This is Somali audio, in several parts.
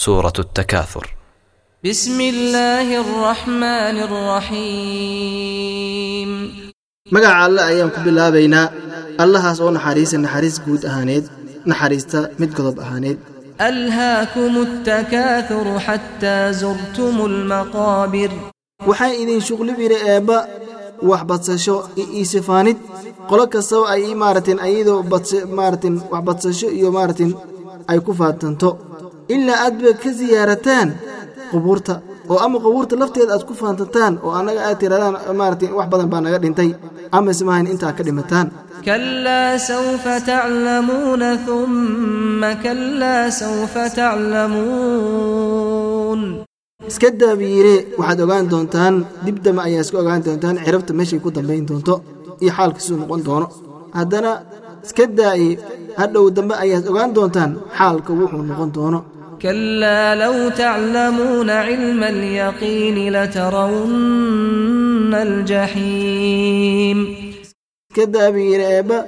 سورة التكاثر بسم الله الرحمن الرحيم magaca alle ayaan ku bilaabaynaa allahaas oo naxariisa naxariis guud ahaaneed naxariista mid godob ahaaneed ألهاكم التكاثر حتى زرتم المقابر waxaa idin shuqli biri eebba wax badsasho iyo iisifaanid qolo kastaba ay ii maaratin ayadoo badsa- maaratin wax badsasho iyo maaratin ay ku faatanto ilaa aad baad ka siyaarataan qubuurta oo ama qubuurta lafteeda aad ku faantataan oo annaga aad tirahdaan maaratay wax badan baa naga dhintay amase maahayn intaa ka dhimataan. Klaa sawfa taclamuuna uma klaa sawfa taclamuun iska daabiyiire waxaad ogaan doontaan dib dambe ayaa iska ogaan doontaan cirabta meeshay ku dambayn doonto iyo xaalka siduu noqon doono. Haddana iska daa'i hadhow dambe ayaad ogaan doontaan xaalka wuxuu noqon doono. كلا لو تعلمون علم اليقين لترون الجحيم iska daabiire eebba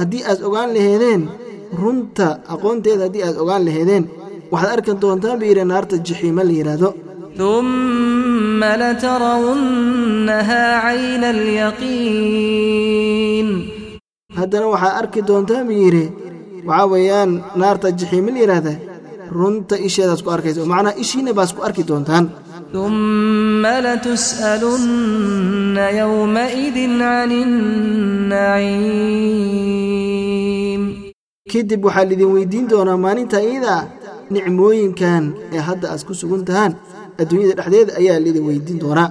haddii aad ogaan laheedeen runta aqoonteeda haddii aad ogaan laheedeen waxaad arki doontaan biire naarta jixiima la yidhaahdo ثم لترونها عين اليقين haddana waxaad arki doontaan biire waxaa weeyaan naarta jixiima la yidhaahda runta isheedaad ku arkaysa oo macnaha ishiinna baas ku arki doontaan. Uma latusalunna ywmaidin can innaciim kadib waxaa lidin weydiin doonaa maalinta iidaa nicmooyinkan ee hadda aad ku sugan tahaan. Adduunyada dhexdeeda ayaa lidin weydiin doonaa.